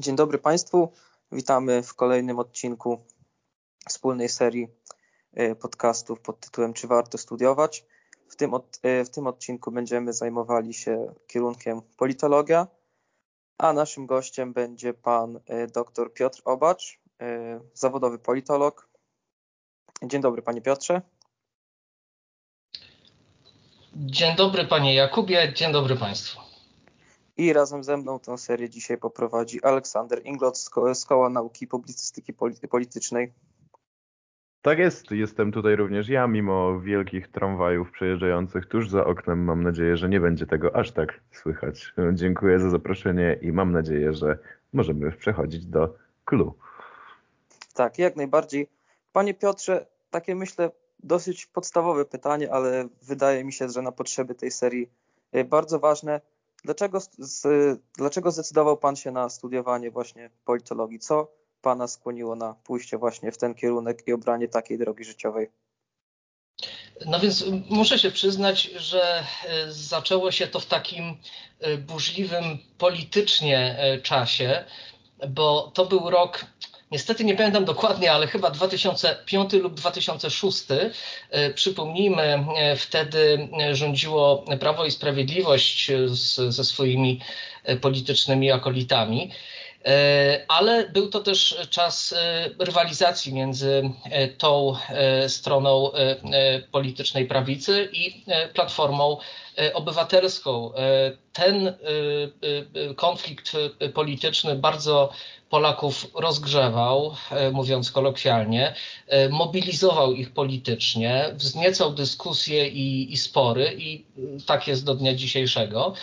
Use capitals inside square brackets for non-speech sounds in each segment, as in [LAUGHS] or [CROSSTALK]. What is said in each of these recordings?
Dzień dobry Państwu. Witamy w kolejnym odcinku wspólnej serii e, podcastów pod tytułem Czy warto studiować? W tym, od, e, w tym odcinku będziemy zajmowali się kierunkiem politologia, a naszym gościem będzie pan e, dr Piotr Obacz, zawodowy politolog. Dzień dobry panie Piotrze. Dzień dobry panie Jakubie, dzień dobry państwu. I razem ze mną tę serię dzisiaj poprowadzi Aleksander Inglot z Koła Nauki Publicystyki Politycznej. Tak jest, jestem tutaj również ja, mimo wielkich tramwajów przejeżdżających tuż za oknem. Mam nadzieję, że nie będzie tego aż tak słychać. Dziękuję za zaproszenie i mam nadzieję, że możemy przechodzić do klu. Tak, jak najbardziej. Panie Piotrze, takie myślę dosyć podstawowe pytanie, ale wydaje mi się, że na potrzeby tej serii y, bardzo ważne. Dlaczego, z, dlaczego zdecydował Pan się na studiowanie właśnie politologii? Co Pana skłoniło na pójście właśnie w ten kierunek i obranie takiej drogi życiowej? No więc muszę się przyznać, że e, zaczęło się to w takim e, burzliwym politycznie e, czasie, bo to był rok Niestety nie pamiętam dokładnie, ale chyba 2005 lub 2006. E, przypomnijmy, e, wtedy rządziło Prawo i Sprawiedliwość z, ze swoimi e, politycznymi akolitami. Ale był to też czas rywalizacji między tą stroną politycznej prawicy i Platformą Obywatelską. Ten konflikt polityczny bardzo Polaków rozgrzewał, e, mówiąc kolokwialnie, e, mobilizował ich politycznie, wzniecał dyskusje i, i spory, i e, tak jest do dnia dzisiejszego.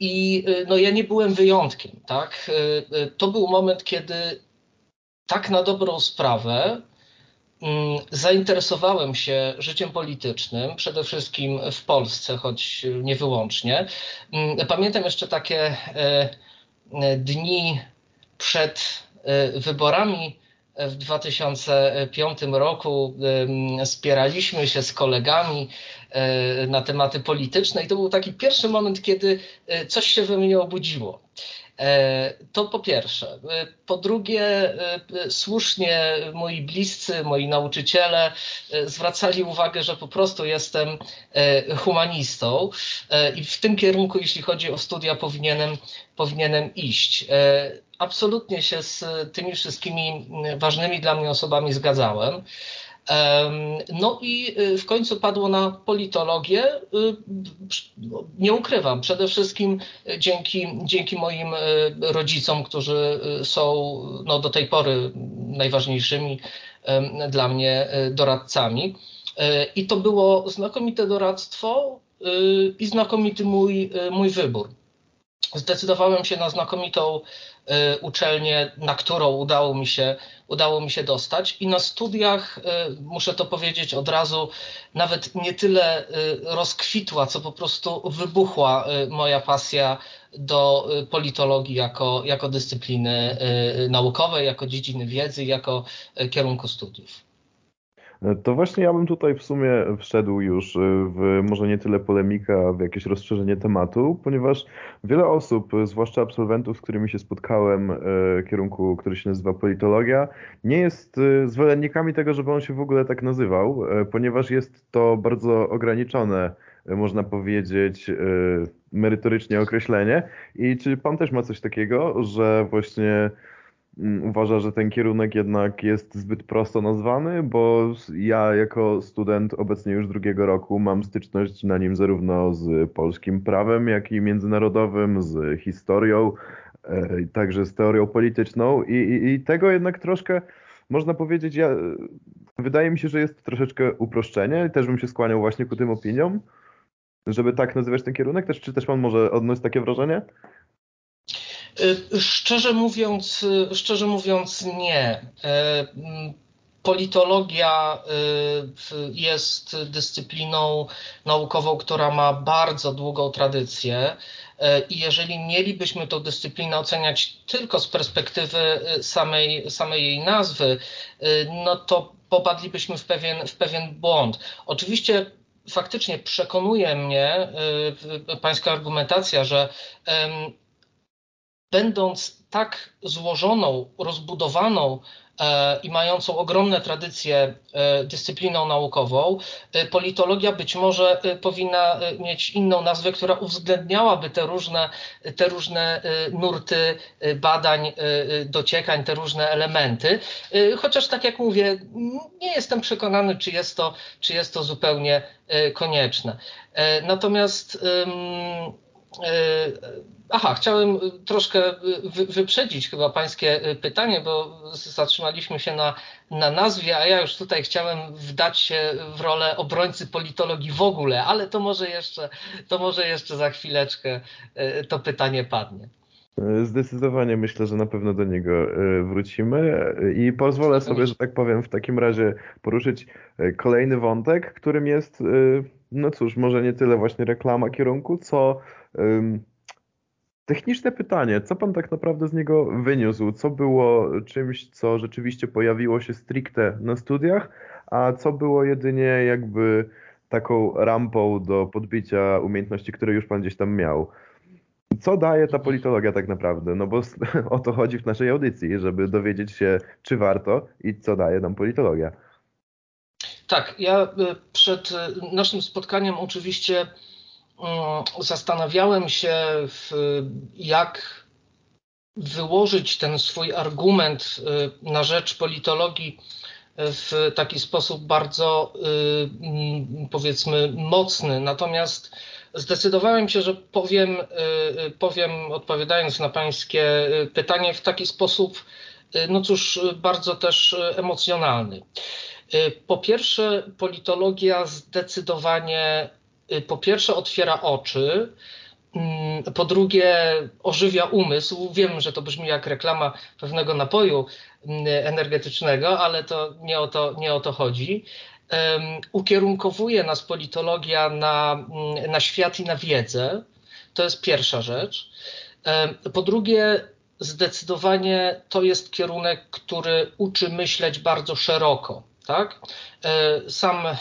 I no, ja nie byłem wyjątkiem. Tak? To był moment, kiedy tak na dobrą sprawę mm, zainteresowałem się życiem politycznym, przede wszystkim w Polsce, choć nie wyłącznie. Mm, pamiętam jeszcze takie dni przed e, wyborami w 2005 roku spieraliśmy się z kolegami e, na tematy polityczne i to był taki pierwszy moment, kiedy e, coś się we mnie obudziło. E, to po pierwsze. E, po drugie, e, słusznie moi bliscy, moi nauczyciele zwracali uwagę, że po prostu jestem humanistą i w tym kierunku, jeśli chodzi o studia, powinienem, powinienem iść. Absolutnie się z tymi wszystkimi ważnymi dla mnie osobami zgadzałem. No i y, w końcu padło na politologię. Y, nie ukrywam, przede wszystkim dzięki, dzięki moim y, rodzicom, którzy są no, do tej pory najważniejszymi dla mnie doradcami. I to było znakomite doradztwo i znakomity mój, mój wybór. Zdecydowałem się na znakomitą uczelnię, na którą udało mi się, udało mi się dostać. I na studiach, y, muszę to powiedzieć od razu, nawet nie tyle y, rozkwitła, co po prostu wybuchła moja pasja do politologii jako, jako dyscypliny naukowej, jako dziedziny wiedzy, jako kierunku studiów. To właśnie ja bym tutaj w sumie wszedł już y, w może nie tyle polemikę, w jakieś rozszerzenie tematu, ponieważ wiele osób, zwłaszcza absolwentów, z którymi się spotkałem, y, kierunku, który się nazywa politologia, nie jest y, zwolennikami tego, żeby on się w ogóle tak nazywał, ponieważ jest to bardzo ograniczone, można powiedzieć, merytorycznie określenie. I czy pan też ma coś takiego, że właśnie uważa, że ten kierunek jednak jest zbyt prosto nazwany, bo ja jako student obecnie już drugiego roku mam styczność na nim zarówno z polskim prawem, jak i międzynarodowym, z historią, e, także z teorią polityczną i, i, i tego jednak troszkę można powiedzieć, ja, wydaje mi się, że jest troszeczkę uproszczenie i też bym się skłaniał właśnie ku tym opiniom, żeby tak nazywać ten kierunek. Też, czy też pan może odnosić takie wrażenie? Y, szczerze mówiąc, y, szczerze mówiąc nie. E, politologia y, jest dyscypliną naukową, która ma bardzo długą tradycję. I jeżeli mielibyśmy tę dyscyplinę oceniać tylko z perspektywy samej, samej jej nazwy, no to popadlibyśmy w pewien, w pewien błąd. Oczywiście faktycznie przekonuje mnie pańska argumentacja, że będąc tak złożoną, rozbudowaną e, i mającą ogromne tradycje e, dyscypliną naukową, e, politologia być może powinna mieć inną nazwę, która uwzględniałaby te różne, te różne nurty badań, dociekań, te różne elementy. Chociaż tak jak mówię, nie jestem przekonany, czy jest to, czy jest to zupełnie konieczne. Natomiast aha, chciałem troszkę wyprzedzić chyba Pańskie pytanie, bo zatrzymaliśmy się na, na nazwie, a ja już tutaj chciałem wdać się w rolę obrońcy politologii w ogóle, ale to może jeszcze, to może jeszcze za chwileczkę e, to pytanie padnie. Zdecydowanie myślę, że na pewno do niego e, wrócimy i pozwolę sobie, że tak powiem, w takim razie poruszyć kolejny wątek, którym jest, no cóż, może nie tyle właśnie reklama kierunku, co Techniczne pytanie, co pan tak naprawdę z niego wyniósł? Co było czymś, co rzeczywiście pojawiło się stricte na studiach, a co było jedynie jakby taką rampą do podbicia umiejętności, które już pan gdzieś tam miał? Co daje ta politologia tak naprawdę? No bo [LAUGHS] o to chodzi w naszej audycji, żeby dowiedzieć się, czy warto i co daje nam politologia. Tak, ja y, przed y, naszym spotkaniem oczywiście zastanawiałem się, jak wyłożyć ten swój argument y, na rzecz politologii w taki sposób bardzo, y, mm, powiedzmy, mocny. Natomiast zdecydowałem się, że powiem, y, powiem odpowiadając na Pańskie pytanie w taki sposób, no cóż, bardzo też emocjonalny. Po pierwsze, politologia zdecydowanie Y, po pierwsze otwiera oczy, mm, po drugie ożywia umysł. Wiem, że to brzmi jak reklama pewnego napoju mm, energetycznego, ale to nie o to, nie o to chodzi. Ukierunkowuje nas politologia na, mm, na świat i na wiedzę. To jest pierwsza rzecz. Po drugie, zdecydowanie to jest kierunek, który uczy myśleć bardzo szeroko. Tak? E, sam e,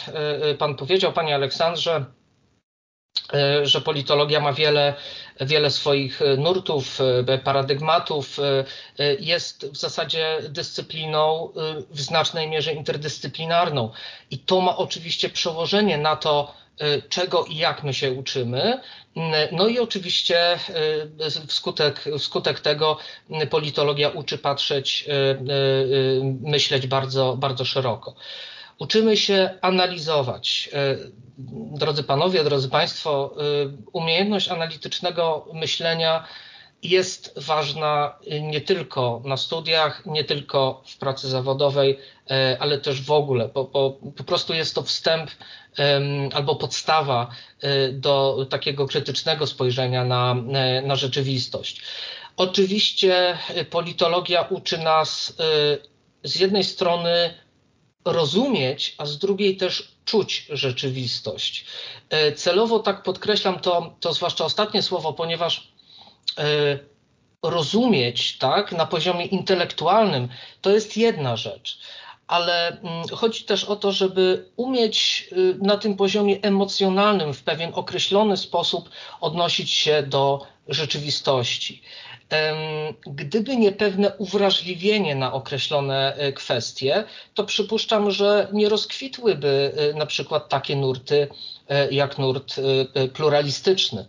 pan powiedział, panie Aleksandrze, E, że politologia ma wiele, wiele swoich e, nurtów, e, paradygmatów, jest w zasadzie dyscypliną w znacznej mierze interdyscyplinarną. I to ma oczywiście przełożenie na to, czego i jak my się uczymy. No i oczywiście wskutek, wskutek tego politologia uczy patrzeć, myśleć bardzo, bardzo szeroko. Uczymy się analizować. E, drodzy panowie, drodzy państwo, e, umiejętność analitycznego myślenia jest ważna nie tylko na studiach, nie tylko w pracy zawodowej, e, ale też w ogóle. Po, po, po prostu jest to wstęp albo podstawa do takiego krytycznego spojrzenia na, na rzeczywistość. Oczywiście politologia uczy nas z jednej strony rozumieć, a z drugiej też czuć rzeczywistość. E, celowo tak podkreślam to, to zwłaszcza ostatnie słowo, ponieważ e, rozumieć tak, na poziomie intelektualnym to jest jedna rzecz, ale mm, chodzi też o to, żeby umieć y, na tym poziomie emocjonalnym w pewien określony sposób odnosić się do rzeczywistości. Gdyby nie pewne uwrażliwienie na określone e, kwestie, to przypuszczam, że nie rozkwitłyby e, na przykład takie nurty e, jak nurt pluralistyczny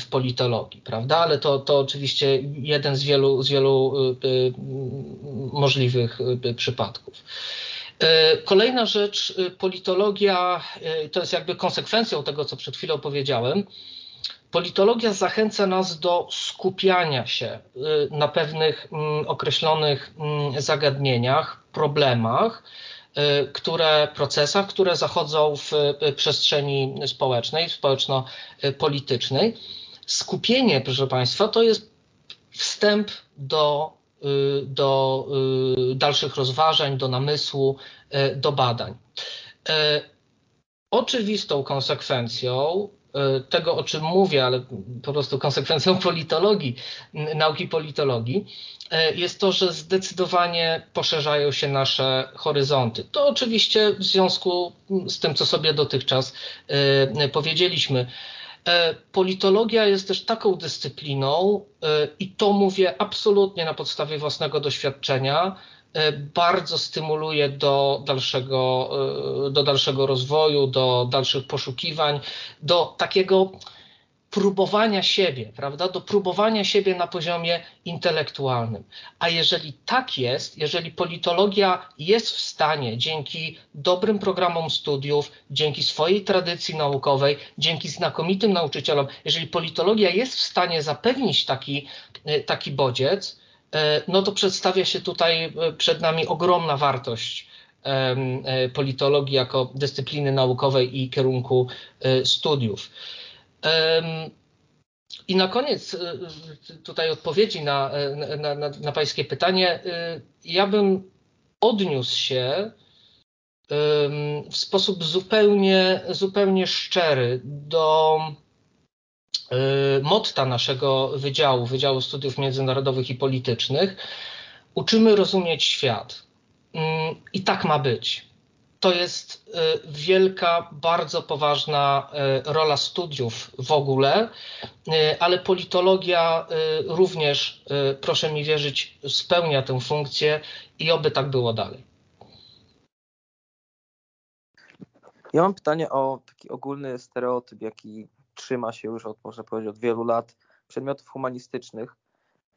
w politologii, prawda? Ale to, to oczywiście jeden z wielu, z wielu możliwych przypadków. Kolejna rzecz, politologia to jest jakby konsekwencją tego, co przed chwilą powiedziałem Politologia zachęca nas do skupiania się y, na pewnych mm, określonych mm, zagadnieniach, problemach, y, które, procesach, które zachodzą w y, przestrzeni społecznej, społeczno-politycznej. Skupienie, proszę Państwa, to jest wstęp do, do dalszych rozważań, do namysłu, do badań. Oczywistą konsekwencją tego, o czym mówię, ale po prostu konsekwencją politologii, nauki politologii, e, jest to, że zdecydowanie poszerzają się nasze horyzonty. To oczywiście w związku z tym, co sobie dotychczas e, powiedzieliśmy. Politologia jest też taką dyscypliną, i to mówię absolutnie na podstawie własnego doświadczenia, bardzo stymuluje do dalszego, do dalszego rozwoju, do dalszych poszukiwań, do takiego próbowania siebie, prawda? Do próbowania siebie na poziomie intelektualnym. A jeżeli tak jest, jeżeli politologia jest w stanie dzięki dobrym programom studiów, dzięki swojej tradycji naukowej, dzięki znakomitym nauczycielom, jeżeli politologia jest w stanie zapewnić taki, e, taki bodziec, e, no to przedstawia się tutaj e, przed nami ogromna wartość politologii jako dyscypliny naukowej i kierunku studiów. I na koniec tutaj odpowiedzi na, na, na, na Pańskie pytanie. Ja bym odniósł się w sposób zupełnie, zupełnie szczery do motta naszego wydziału, Wydziału Studiów Międzynarodowych i Politycznych. Uczymy rozumieć świat. I tak ma być to jest y, wielka, bardzo poważna y, rola studiów w ogóle, y, ale politologia również, proszę mi wierzyć, spełnia tę funkcję i oby tak było dalej. Ja mam pytanie o taki ogólny stereotyp, jaki trzyma się już od, można powiedzieć, od wielu lat przedmiotów humanistycznych,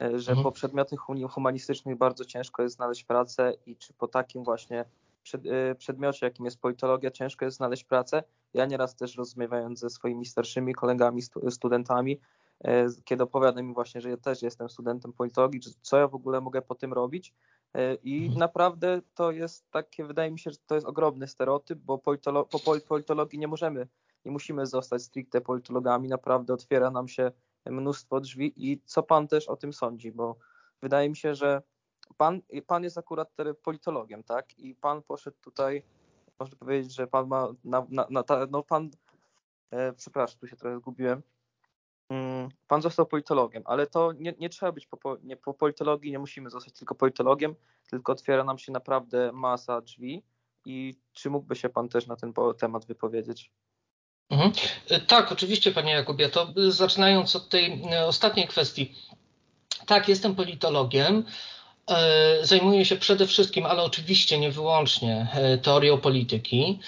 że mhm. po przedmiotach humanistycznych bardzo ciężko jest znaleźć pracę i czy po takim właśnie przed, y, przedmiocie, jakim jest politologia, ciężko jest znaleźć pracę. Ja nieraz też rozmawiając ze swoimi starszymi kolegami, studentami, e, kiedy opowiadam im właśnie, że ja też jestem studentem politologii, co ja w ogóle mogę po tym robić. E, I mhm. naprawdę to jest takie, wydaje mi się, że to jest ogromny stereotyp, bo politolo po politologii nie możemy, nie musimy zostać stricte politologami. Naprawdę otwiera nam się mnóstwo drzwi. I co pan też o tym sądzi? Bo wydaje mi się, że pan, pan jest akurat politologiem, tak? I pan poszedł tutaj, można powiedzieć, że pan ma, na, na, na ta, no pan, e, przepraszam, tu się trochę zgubiłem, mm, pan został politologiem, ale to nie, nie trzeba być po, nie, po politologii, nie musimy zostać tylko politologiem, tylko otwiera nam się naprawdę masa drzwi i czy mógłby się pan też na ten temat wypowiedzieć? Mhm. E, tak, oczywiście, panie Jakubie. To zaczynając od tej e, ostatniej kwestii. Tak, jestem politologiem. E, zajmuję się przede wszystkim, ale oczywiście nie wyłącznie, e, teorią polityki.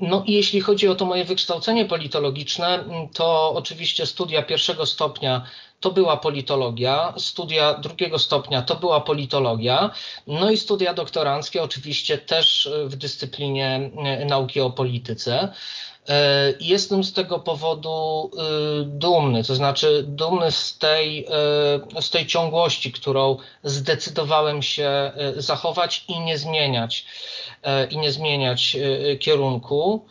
No i jeśli chodzi o to moje wykształcenie politologiczne, to oczywiście studia pierwszego stopnia to była politologia, studia drugiego stopnia to była politologia, no i studia doktoranckie oczywiście też w dyscyplinie e, nauki o polityce. E, jestem z tego powodu e, dumny, to znaczy dumny z tej, e, z tej ciągłości, którą zdecydowałem się zachować i nie zmieniać, i nie zmieniać kierunku.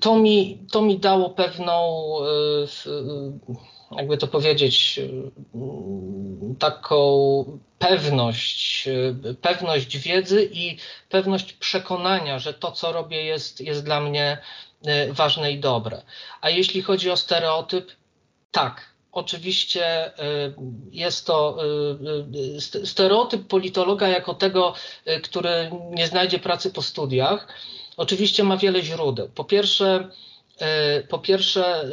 To mi, to mi dało pewną jakby to powiedzieć, taką pewność, pewność wiedzy i pewność przekonania, że to, co robię, jest, jest dla mnie e, ważne i dobre. A jeśli chodzi o stereotyp, tak. Oczywiście e, jest to e, stereotyp politologa jako tego, który nie znajdzie pracy po studiach. Oczywiście ma wiele źródeł. Po pierwsze, po pierwsze,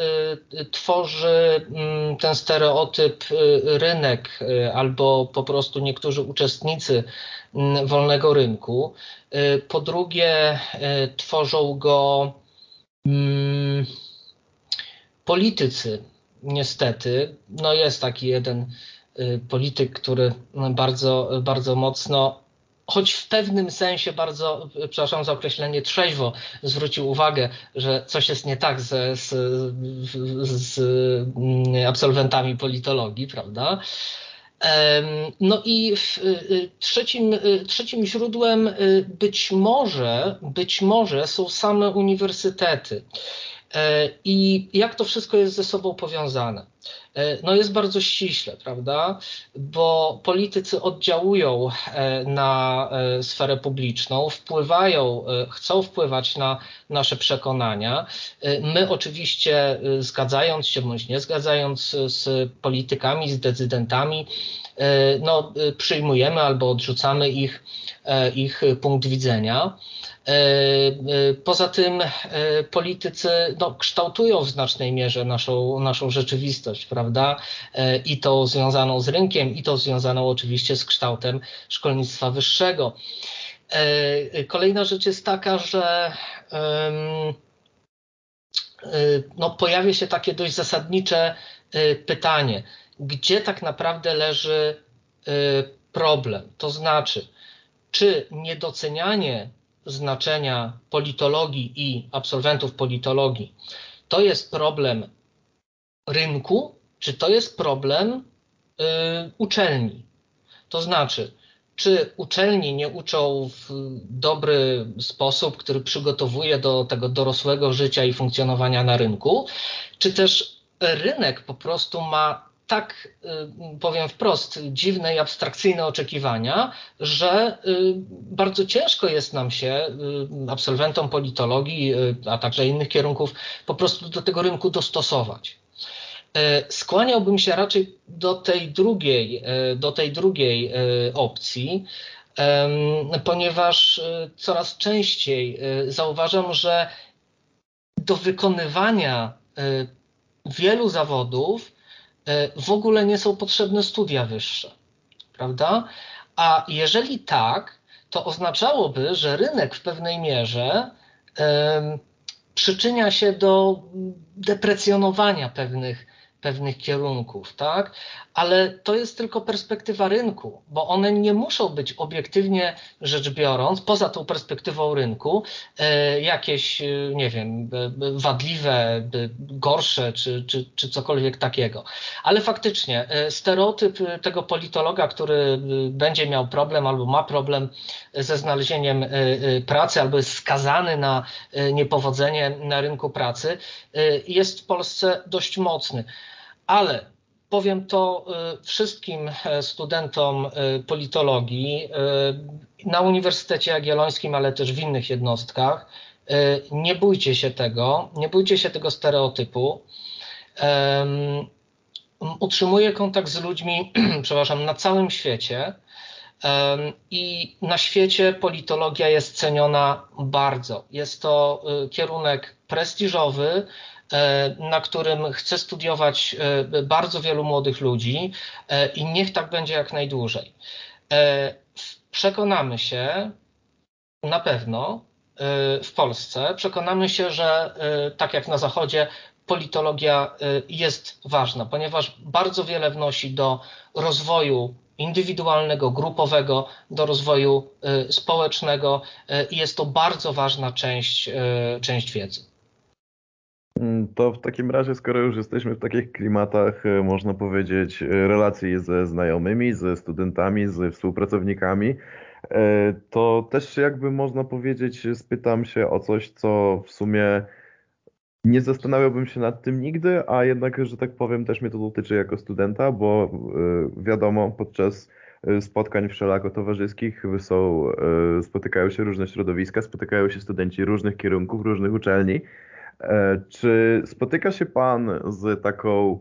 e, tworzy mm, ten stereotyp e, rynek albo po prostu niektórzy uczestnicy mm, wolnego rynku. Po drugie, tworzą go mm, politycy, niestety. No jest taki jeden polityk, który bardzo, bardzo mocno choć w pewnym sensie bardzo, przepraszam za określenie, trzeźwo zwrócił uwagę, że coś jest nie tak ze, z, z mm, absolwentami politologii, prawda? No i y, trzecim, y, trzecim źródłem y, być może, być może są same uniwersytety. E, I jak to wszystko jest ze sobą powiązane? E, no jest bardzo ściśle, prawda? Bo politycy oddziałują e, na sferę publiczną, wpływają, chcą wpływać na nasze przekonania. My oczywiście zgadzając się bądź nie zgadzając z politykami, z decydentami, no, przyjmujemy albo odrzucamy ich, ich punkt widzenia. Poza tym politycy no, kształtują w znacznej mierze naszą, naszą rzeczywistość, prawda? I to związaną z rynkiem, i to związaną oczywiście z kształtem szkolnictwa wyższego. Kolejna rzecz jest taka, że no, pojawia się takie dość zasadnicze pytanie, gdzie tak naprawdę leży problem? To znaczy, czy niedocenianie znaczenia politologii i absolwentów politologii to jest problem rynku, czy to jest problem y, uczelni? To znaczy, czy uczelni nie uczą w dobry sposób, który przygotowuje do tego dorosłego życia i funkcjonowania na rynku, czy też rynek po prostu ma tak, y, powiem wprost, dziwne i abstrakcyjne oczekiwania, że y, bardzo ciężko jest nam się, y, absolwentom politologii, a także innych kierunków, po prostu do tego rynku dostosować. Skłaniałbym się raczej do tej drugiej, do tej drugiej opcji, ponieważ coraz częściej zauważam, że do wykonywania wielu zawodów w ogóle nie są potrzebne studia wyższe, prawda? A jeżeli tak, to oznaczałoby, że rynek w pewnej mierze przyczynia się do deprecjonowania pewnych pewnych kierunków, tak? Ale to jest tylko perspektywa rynku, bo one nie muszą być obiektywnie rzecz biorąc, poza tą perspektywą rynku, e, jakieś, e, nie wiem, e, wadliwe, gorsze czy, czy, czy cokolwiek takiego. Ale faktycznie stereotyp tego politologa, który będzie miał problem albo ma problem ze znalezieniem pracy, albo jest skazany na niepowodzenie na rynku pracy, jest w Polsce dość mocny ale powiem to y, wszystkim e, studentom y, politologii y, na Uniwersytecie Jagiellońskim, ale też w innych jednostkach. Nie bójcie się tego, nie bójcie się tego stereotypu. Utrzymuję kontakt z ludźmi, [CLEARS THROAT] przepraszam, na całym świecie. I na świecie politologia jest ceniona bardzo. Jest to kierunek prestiżowy, na którym chce studiować e, bardzo wielu młodych ludzi e, i niech tak będzie jak najdłużej. Przekonamy się na pewno w Polsce, przekonamy się, że tak jak na Zachodzie, politologia jest ważna, ponieważ bardzo wiele wnosi do rozwoju indywidualnego, grupowego, do rozwoju społecznego i jest to bardzo ważna część, część wiedzy. Mm, to w takim razie, skoro już jesteśmy w takich klimatach, e, można powiedzieć, e, relacji ze znajomymi, ze studentami, z współpracownikami, e, to też jakby można powiedzieć, spytam się o coś, co w sumie nie zastanawiałbym się nad tym nigdy, a jednak, że tak powiem, też mnie to dotyczy jako studenta, bo wiadomo, podczas spotkań wszelako towarzyskich są, spotykają się różne środowiska, spotykają się studenci różnych kierunków, różnych uczelni. E, czy spotyka się Pan z taką,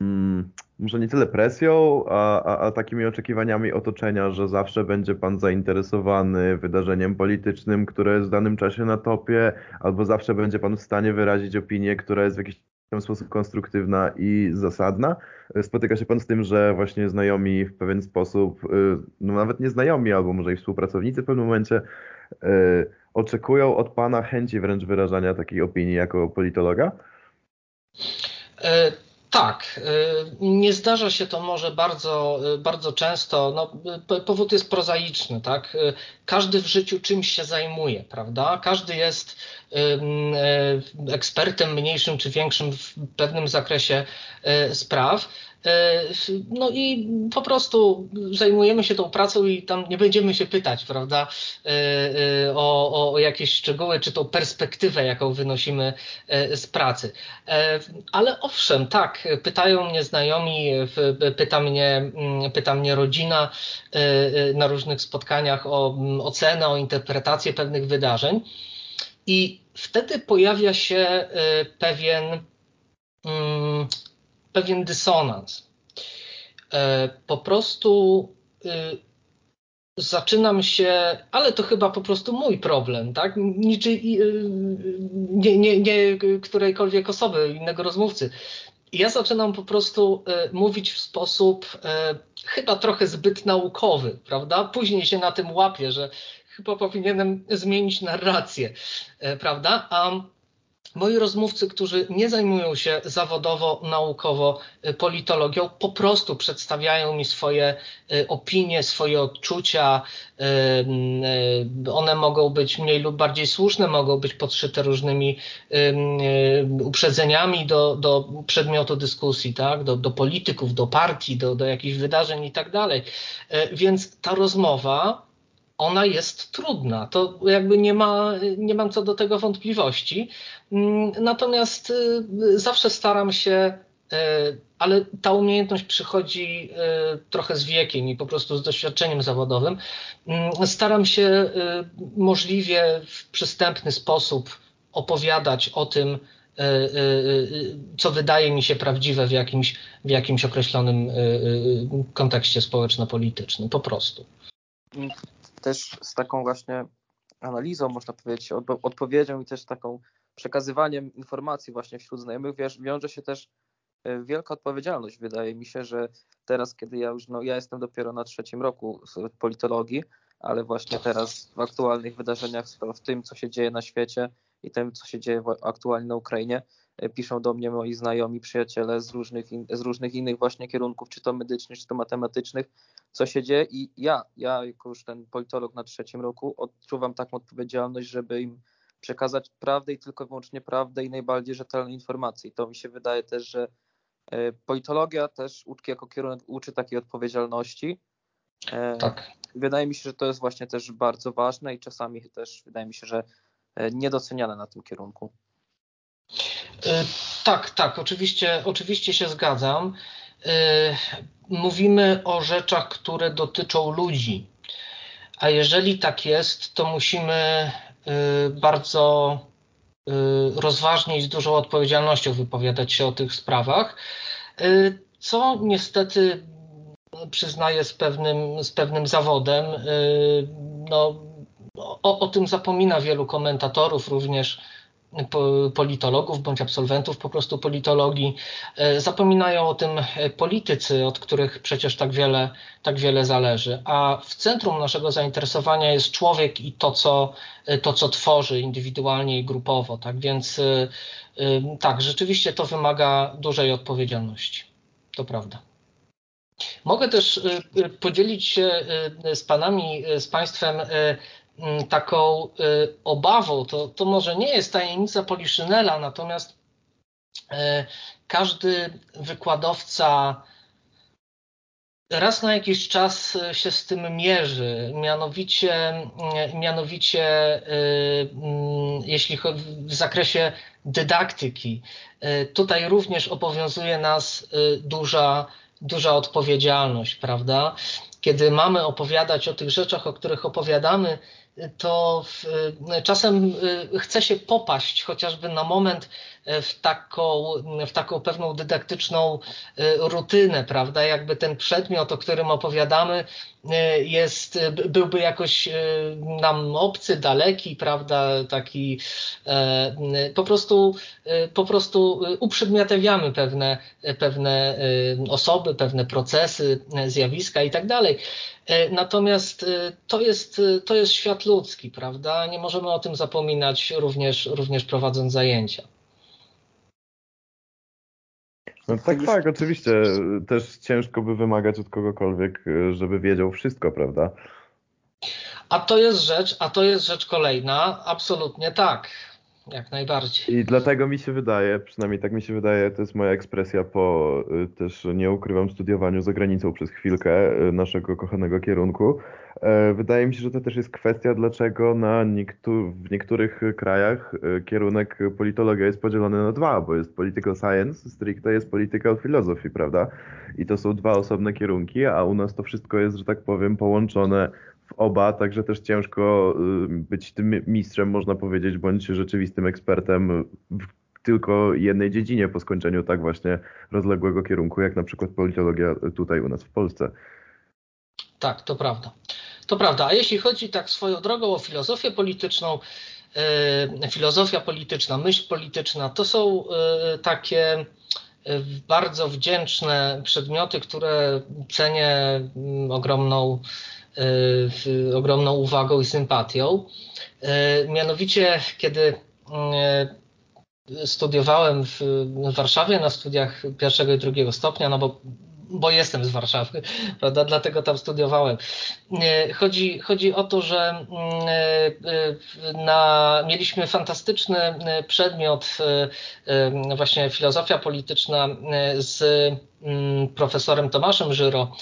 mm, może nie tyle presją, a, a, a, takimi oczekiwaniami otoczenia, że zawsze będzie Pan zainteresowany wydarzeniem politycznym, które jest w danym czasie na topie, albo zawsze będzie Pan w stanie wyrazić opinię, która jest w jakiś w sposób konstruktywna i zasadna. E, spotyka się Pan z tym, że właśnie znajomi w pewien sposób, e, no nawet nie znajomi, albo może i współpracownicy w pewnym momencie, oczekują od Pana chęci wręcz wyrażania takiej opinii jako politologa? E, tak, e, nie zdarza się to może bardzo, e, bardzo często. No, powód jest prozaiczny, tak? Każdy w życiu czymś się zajmuje, prawda? Każdy jest ekspertem mniejszym czy większym w pewnym zakresie spraw. E, no i po prostu zajmujemy się tą pracą i tam nie będziemy się pytać, prawda, e, e, o, o jakieś szczegóły, czy tą perspektywę, jaką wynosimy z pracy. Ale owszem, tak, pytają mnie znajomi, pyta mnie, mm, pyta mnie rodzina na różnych spotkaniach o mm, ocenę, o interpretację pewnych wydarzeń. I wtedy pojawia się pewien mm, pewien dysonans. E, po prostu y, zaczynam się, ale to chyba po prostu mój problem, tak? Niczy, y, nie, nie, nie którejkolwiek osoby, innego rozmówcy. Ja zaczynam po prostu y, mówić w sposób chyba trochę zbyt naukowy, prawda? Później się na tym łapię, że chyba powinienem zmienić narrację, prawda? A moi rozmówcy, którzy nie zajmują się zawodowo, naukowo y, politologią, po prostu przedstawiają mi swoje y, opinie, swoje odczucia. Y, one mogą być mniej lub bardziej słuszne, mogą być podszyte różnymi uprzedzeniami do, do przedmiotu dyskusji, tak? do, do polityków, do partii, do, do jakichś wydarzeń i tak dalej. Więc ta rozmowa ona jest trudna. To jakby nie, ma, nie mam co do tego wątpliwości. Mm, natomiast y, zawsze staram się, y, ale ta umiejętność przychodzi y, trochę z wiekiem i po prostu z doświadczeniem zawodowym. Mm, staram się możliwie w przystępny sposób opowiadać o tym, co wydaje mi się prawdziwe w jakimś, w jakimś określonym kontekście społeczno-politycznym. Po prostu też z taką właśnie analizą, można powiedzieć, odpowiedzią i też taką przekazywaniem informacji właśnie wśród znajomych wiesz, wiąże się też e, wielka odpowiedzialność. Wydaje mi się, że teraz, kiedy ja już, no ja jestem dopiero na trzecim roku politologii, ale właśnie teraz w aktualnych wydarzeniach, w tym, co się dzieje na świecie i tym, co się dzieje aktualnie na Ukrainie, e, piszą do mnie moi znajomi, przyjaciele z różnych, z różnych innych właśnie kierunków, czy to medycznych, czy to matematycznych, co się dzieje i ja, ja jako już ten politolog na trzecim roku odczuwam taką odpowiedzialność, żeby im przekazać prawdę i tylko wyłącznie prawdę i najbardziej rzetelne informacje. I to mi się wydaje też, że e, politologia też uczy jako kierunek uczy takiej odpowiedzialności. E, tak. Wydaje mi się, że to jest właśnie też bardzo ważne i czasami też wydaje mi się, że e, niedoceniane na tym kierunku. Tak, tak, oczywiście, oczywiście się zgadzam. Y, mówimy o rzeczach, które dotyczą ludzi. A jeżeli tak jest, to musimy y, bardzo y, rozważnie i z dużą odpowiedzialnością wypowiadać się o tych sprawach, co niestety przyznaję z pewnym, z pewnym zawodem. No, o, o tym zapomina wielu komentatorów, również politologów bądź absolwentów po prostu politologii. E, zapominają o tym politycy, od których przecież tak wiele, tak wiele zależy. A w centrum naszego zainteresowania jest człowiek i to, co, to, co tworzy indywidualnie i grupowo. Tak więc e, e, tak, rzeczywiście to wymaga dużej odpowiedzialności. To prawda. Mogę też podzielić się z Panami, z Państwem taką y, obawą, to, to może nie jest tajemnica Poliszynela, natomiast y, każdy wykładowca raz na jakiś czas się z tym mierzy. Mianowicie, y, mianowicie mm, jeśli chodzi w zakresie dydaktyki, tutaj również obowiązuje nas duża, duża odpowiedzialność, prawda? Kiedy mamy opowiadać o tych rzeczach, o których opowiadamy, to w, czasem y, chce się popaść chociażby na moment e, w taką, w taką pewną dydaktyczną e, rutynę, prawda? Jakby ten przedmiot, o którym opowiadamy, e, jest, byłby jakoś nam obcy, daleki, prawda? Taki po prostu, po prostu uprzedmiotawiamy pewne, pewne osoby, pewne procesy, zjawiska i tak dalej. E, natomiast e, to jest, e, to jest świat ludzki, prawda? Nie możemy o tym zapominać również, również prowadząc zajęcia. No tak, tak, oczywiście. Też ciężko by wymagać od kogokolwiek, żeby wiedział wszystko, prawda? A to jest rzecz, a to jest rzecz kolejna, absolutnie tak jak najbardziej. I dlatego mi się wydaje, przynajmniej tak mi się wydaje, to jest moja ekspresja po y, też nie ukrywam studiowaniu za granicą przez chwilkę y, naszego kochanego kierunku. E, wydaje mi się, że to też jest kwestia, dlaczego na niektór w niektórych krajach y, kierunek politologia jest podzielony na dwa, bo jest political science, stricte jest political philosophy, prawda? I to są dwa osobne kierunki, a u nas to wszystko jest, że tak powiem, połączone w oba, także też ciężko y, być tym mistrzem, można powiedzieć, bądź rzeczywistym ekspertem w tylko jednej dziedzinie po skończeniu tak właśnie rozległego kierunku, jak na przykład politologia tutaj u nas w Polsce. Tak, to prawda. To prawda, a jeśli chodzi tak swoją drogą o filozofię polityczną, filozofia polityczna, myśl polityczna, to są takie bardzo wdzięczne przedmioty, które cenię mm, ogromną, ogromną uwagą i sympatią. Mianowicie, kiedy studiowałem w Warszawie na studiach pierwszego i drugiego stopnia, no bo bo jestem z Warszawy, prawda? dlatego tam studiowałem. Chodzi, chodzi o to, że mm, e, na, mieliśmy fantastyczny e, przedmiot, e, właśnie filozofia polityczna z mm, profesorem Tomaszem Żyro.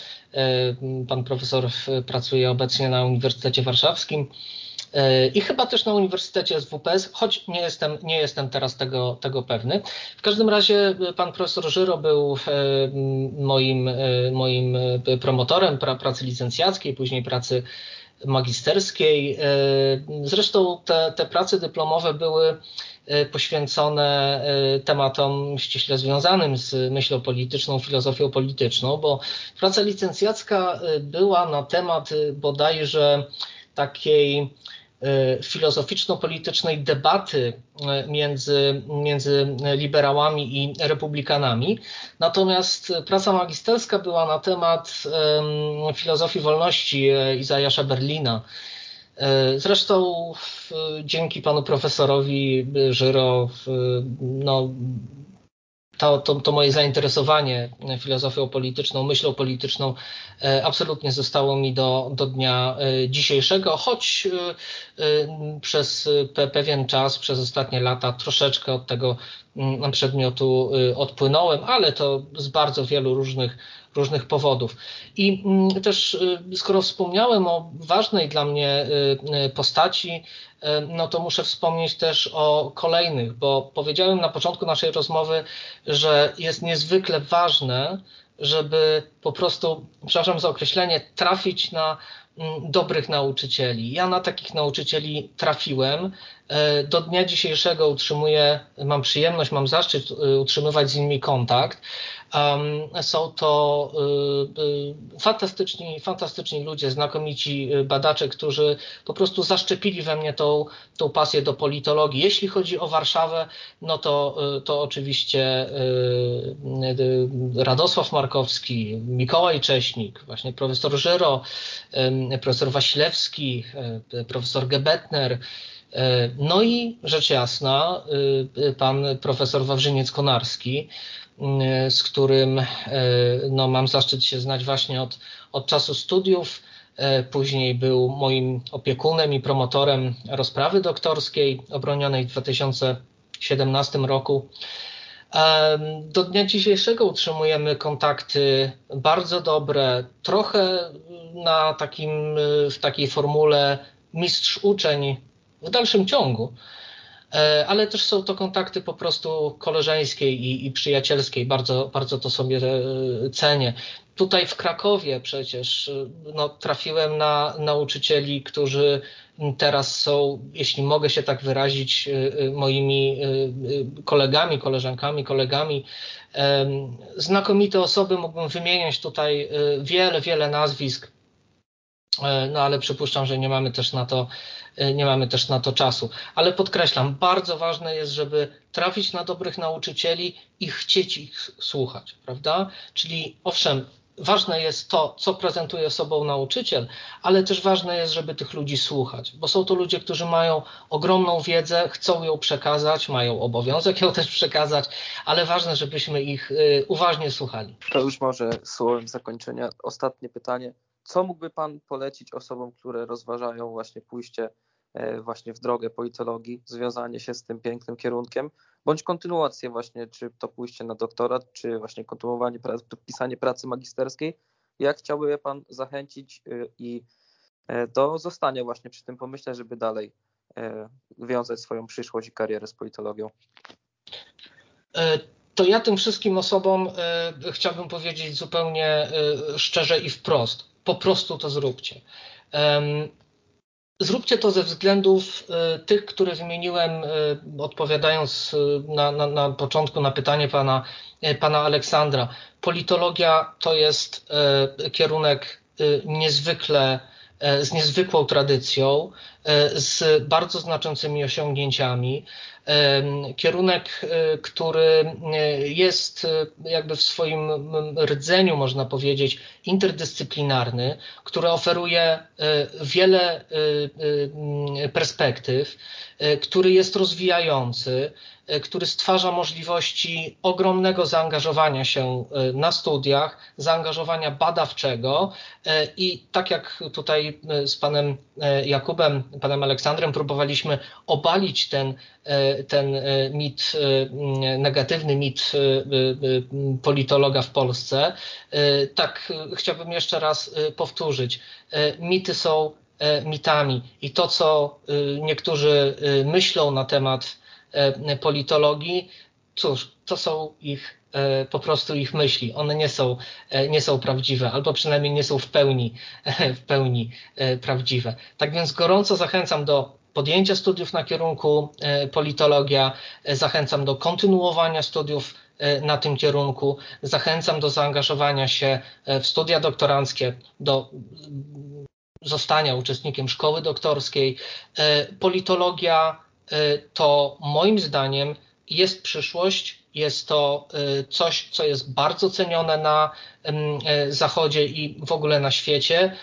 Pan profesor pracuje obecnie na Uniwersytecie Warszawskim. I chyba też na Uniwersytecie SWPS, choć nie jestem, nie jestem teraz tego, tego pewny. W każdym razie pan profesor Żyro był e, moim, e, moim promotorem pracy licencjackiej, później pracy magisterskiej. E, zresztą te, te prace dyplomowe były poświęcone tematom ściśle związanym z myślą polityczną, filozofią polityczną, bo praca licencjacka była na temat bodajże takiej E, filozoficzno-politycznej debaty e, między, między liberałami i republikanami. Natomiast praca magisterska była na temat filozofii wolności e, Izajasza Berlina. Zresztą dzięki panu profesorowi Żyro no, to, to, to, moje zainteresowanie filozofią polityczną, myślą polityczną e, absolutnie zostało mi do, do dnia e, dzisiejszego, choć e, przez pewien czas, przez ostatnie lata troszeczkę od tego przedmiotu odpłynąłem, ale to z bardzo wielu różnych, różnych powodów. I mm, też skoro wspomniałem o ważnej dla mnie postaci, no to muszę wspomnieć też o kolejnych, bo powiedziałem na początku naszej rozmowy, że jest niezwykle ważne, żeby po prostu, przepraszam za określenie, trafić na mm, dobrych nauczycieli. Ja na takich nauczycieli trafiłem. E, do dnia dzisiejszego utrzymuję, mam przyjemność, mam zaszczyt e, utrzymywać z nimi kontakt. Są to y, y, fantastyczni, fantastyczni ludzie, znakomici y, badacze, którzy po prostu zaszczepili we mnie tą, tą pasję do politologii. Jeśli chodzi o Warszawę, no to, to oczywiście Radosław Markowski, Mikołaj Cześnik, właśnie profesor Żyro, profesor Wasilewski, profesor Gebetner, no i rzecz jasna, pan profesor Wawrzyniec-Konarski, Y, z którym y, no, mam zaszczyt się znać właśnie od, od czasu studiów. Y, później był moim opiekunem i promotorem rozprawy doktorskiej obronionej w 2017 roku. Do dnia dzisiejszego utrzymujemy kontakty bardzo dobre, trochę na takim, w takiej formule mistrz uczeń w dalszym ciągu. E, ale też są to kontakty po prostu koleżeńskie i, i przyjacielskie. Bardzo, bardzo to sobie e, cenię. Tutaj w Krakowie przecież e, no, trafiłem na nauczycieli, którzy teraz są, jeśli mogę się tak wyrazić, moimi kolegami, koleżankami, kolegami. Znakomite osoby, mógłbym wymieniać tutaj wiele, wiele nazwisk, no ale przypuszczam, że nie mamy też na to nie mamy też na to czasu. Ale podkreślam, bardzo ważne jest, żeby trafić na dobrych nauczycieli i chcieć ich słuchać, prawda? Czyli owszem, ważne jest to, co prezentuje sobą nauczyciel, ale też ważne jest, żeby tych ludzi słuchać, bo są to ludzie, którzy mają ogromną wiedzę, chcą ją przekazać, mają obowiązek ją [LAUGHS] też przekazać, ale ważne, żebyśmy ich e, uważnie słuchali. To już może słowem zakończenia ostatnie pytanie. Co mógłby Pan polecić osobom, które rozważają właśnie pójście E, właśnie w drogę politologii, związanie się z tym pięknym kierunkiem, bądź kontynuację właśnie, czy to pójście na doktorat, czy właśnie kontynuowanie, pisanie pracy magisterskiej. Jak chciałby Pan zachęcić y, i e, do zostania właśnie przy tym pomyśle, żeby dalej e, wiązać swoją przyszłość i karierę z politologią? To ja tym wszystkim osobom chciałbym powiedzieć zupełnie szczerze i wprost. Po prostu to zróbcie. Zróbcie to ze względów y, tych, które wymieniłem, y, odpowiadając y, na, na, na początku na pytanie pana, pana Aleksandra. Politologia to jest kierunek niezwykle z niezwykłą tradycją, z bardzo znaczącymi osiągnięciami. Kierunek, który jest jakby w swoim rdzeniu, można powiedzieć, interdyscyplinarny, który oferuje wiele perspektyw, który jest rozwijający, E, który stwarza możliwości ogromnego zaangażowania się e, na studiach, zaangażowania badawczego e, i tak jak tutaj z panem Jakubem, panem Aleksandrem próbowaliśmy obalić ten, ten mit, negatywny mit politologa w Polsce, tak chciałbym jeszcze raz powtórzyć. Mity są mitami i to, co niektórzy myślą na temat E, politologii, cóż, to są ich e, po prostu ich myśli. One nie są, e, nie są prawdziwe, albo przynajmniej nie są w pełni, w pełni prawdziwe. Tak więc gorąco zachęcam do podjęcia studiów na kierunku politologia, zachęcam do kontynuowania studiów na tym kierunku, zachęcam do zaangażowania się w studia doktoranckie, do zostania uczestnikiem szkoły doktorskiej. Politologia to moim zdaniem jest przyszłość, jest to coś, co jest bardzo cenione na y, Zachodzie i w ogóle na świecie.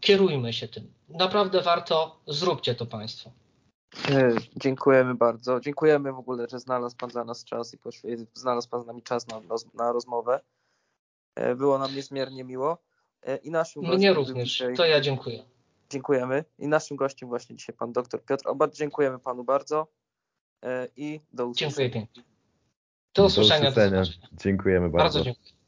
Kierujmy się tym. Naprawdę warto, zróbcie to Państwo. Dziękujemy bardzo. Dziękujemy w ogóle, że znalazł Pan dla nas czas i znalazł Pan z nami czas na, na rozmowę. Było nam niezmiernie miło. I naszym Mnie również. Dzisiaj... To ja dziękuję. Dziękujemy. I naszym gościem właśnie dzisiaj pan dr Piotr Obat. Dziękujemy panu bardzo e, i do usłyszenia. Dziękuję pięknie. Do usłyszenia. Do usłyszenia. Dziękujemy bardzo. Bardzo dziękuję.